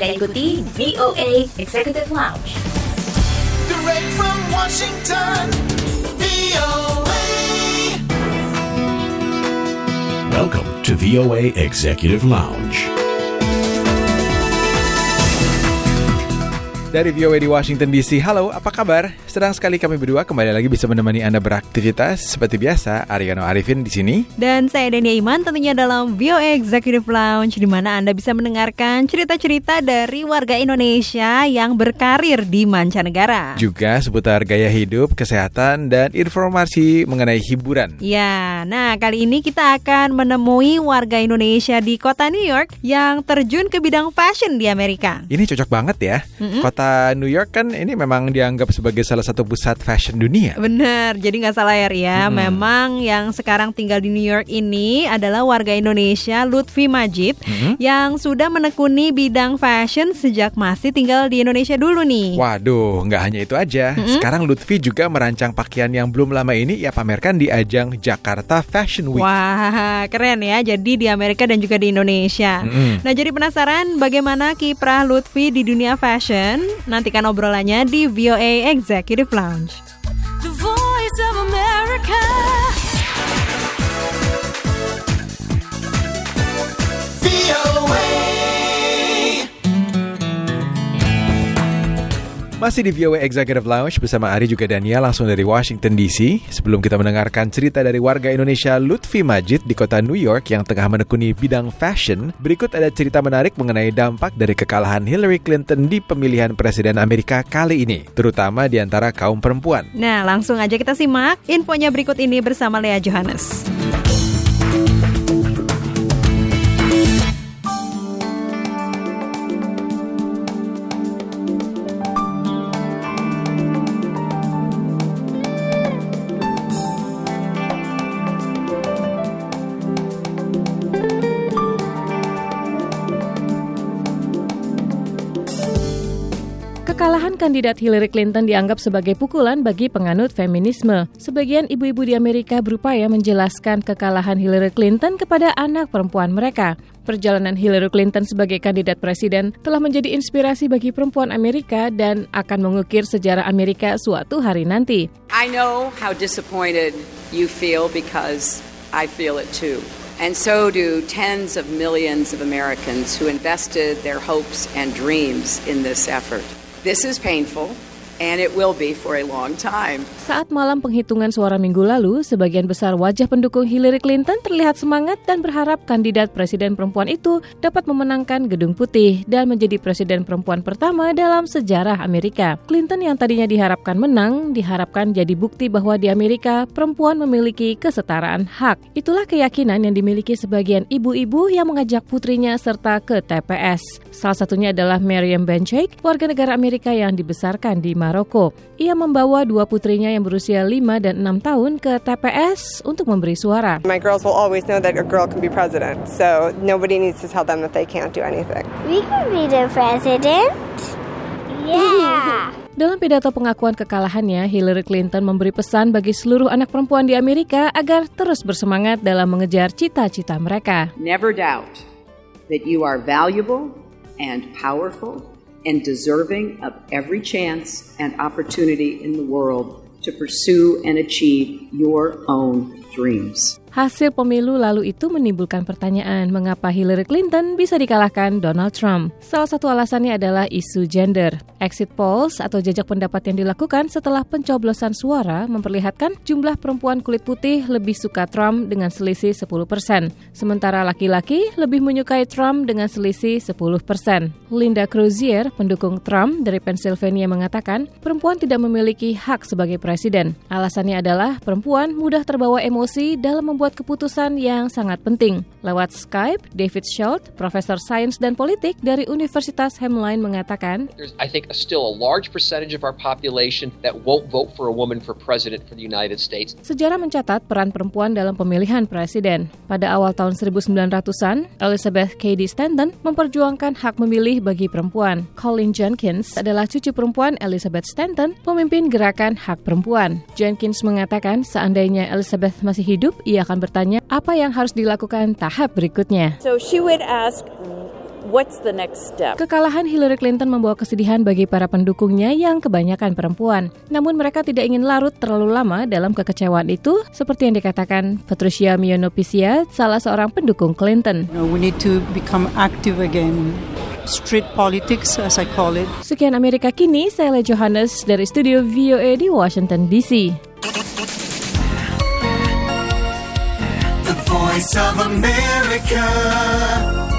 Anda ikuti VOA Executive Lounge. Direct from Washington, VOA. Welcome to VOA Executive Lounge. Dari VOA di Washington DC, halo apa kabar? Sedang sekali kami berdua kembali lagi bisa menemani Anda beraktivitas Seperti biasa, Ariano Arifin di sini. Dan saya Dania Iman tentunya dalam VOA Executive Lounge di mana Anda bisa mendengarkan cerita-cerita dari warga Indonesia yang berkarir di mancanegara. Juga seputar gaya hidup, kesehatan, dan informasi mengenai hiburan. Ya, nah kali ini kita akan menemui warga Indonesia di kota New York yang terjun ke bidang fashion di Amerika. Ini cocok banget ya. Kota New York kan ini memang dianggap sebagai salah satu pusat fashion dunia Bener, jadi nggak salah ya Ria. Memang yang sekarang tinggal di New York ini adalah warga Indonesia Lutfi Majid yang sudah menekuni bidang fashion sejak masih tinggal di Indonesia dulu nih. Waduh, nggak hanya itu aja. Sekarang Lutfi juga merancang pakaian yang belum lama ini ia pamerkan di ajang Jakarta Fashion Week. Wah, keren ya. Jadi di Amerika dan juga di Indonesia. Mm-mm. Nah, jadi penasaran bagaimana kiprah Lutfi di dunia fashion? Nantikan obrolannya di VOA Executive Lounge. Masih di VOA Executive Lounge bersama Ari juga Dania langsung dari Washington DC. Sebelum kita mendengarkan cerita dari warga Indonesia Lutfi Majid di kota New York yang tengah menekuni bidang fashion, berikut ada cerita menarik mengenai dampak dari kekalahan Hillary Clinton di pemilihan presiden Amerika kali ini, terutama di antara kaum perempuan. Nah, langsung aja kita simak infonya berikut ini bersama Lea Johannes. Kekalahan kandidat Hillary Clinton dianggap sebagai pukulan bagi penganut feminisme. Sebagian ibu-ibu di Amerika berupaya menjelaskan kekalahan Hillary Clinton kepada anak perempuan mereka. Perjalanan Hillary Clinton sebagai kandidat presiden telah menjadi inspirasi bagi perempuan Amerika dan akan mengukir sejarah Amerika suatu hari nanti. I know how disappointed you feel because I feel it too. And so do tens of millions of Americans who invested their hopes and dreams in this effort. This is painful, and it will be for a long time. Saat malam penghitungan suara minggu lalu, sebagian besar wajah pendukung Hillary Clinton terlihat semangat dan berharap kandidat presiden perempuan itu dapat memenangkan Gedung Putih dan menjadi presiden perempuan pertama dalam sejarah Amerika. Clinton yang tadinya diharapkan menang, diharapkan jadi bukti bahwa di Amerika perempuan memiliki kesetaraan hak. Itulah keyakinan yang dimiliki sebagian ibu-ibu yang mengajak putrinya serta ke TPS. Salah satunya adalah Miriam Bencheik, warga negara Amerika yang dibesarkan di Maroko. Ia membawa dua putrinya yang berusia 5 dan 6 tahun ke TPS untuk memberi suara. My girls will always know that a girl can be president, so nobody needs to tell them that they can't do anything. We can be the president. Yeah. Dalam pidato pengakuan kekalahannya, Hillary Clinton memberi pesan bagi seluruh anak perempuan di Amerika agar terus bersemangat dalam mengejar cita-cita mereka. Never doubt that you are valuable and powerful and deserving of every chance and opportunity in the world to pursue and achieve your own dreams. Hasil pemilu lalu itu menimbulkan pertanyaan mengapa Hillary Clinton bisa dikalahkan Donald Trump. Salah satu alasannya adalah isu gender. Exit polls atau jajak pendapat yang dilakukan setelah pencoblosan suara memperlihatkan jumlah perempuan kulit putih lebih suka Trump dengan selisih 10%. Sementara laki-laki lebih menyukai Trump dengan selisih 10%. Linda Crozier, pendukung Trump dari Pennsylvania mengatakan perempuan tidak memiliki hak sebagai presiden. Alasannya adalah perempuan mudah terbawa emosi dalam keputusan yang sangat penting. Lewat Skype, David Schultz, profesor sains dan politik dari Universitas Hamline mengatakan, There's, I think, still a large percentage of our population that won't vote for a woman for president for the United States. Sejarah mencatat peran perempuan dalam pemilihan presiden. Pada awal tahun 1900-an, Elizabeth Cady Stanton memperjuangkan hak memilih bagi perempuan. Colin Jenkins adalah cucu perempuan Elizabeth Stanton, pemimpin gerakan hak perempuan. Jenkins mengatakan seandainya Elizabeth masih hidup, ia akan bertanya apa yang harus dilakukan tahap berikutnya. So she would ask, What's the next step? Kekalahan Hillary Clinton membawa kesedihan bagi para pendukungnya yang kebanyakan perempuan. Namun mereka tidak ingin larut terlalu lama dalam kekecewaan itu, seperti yang dikatakan Patricia Mionopisia, salah seorang pendukung Clinton. You know, we need to become active again. Street politics, as I call it. Sekian Amerika Kini, saya Le Johannes dari studio VOA di Washington DC. Voice of America.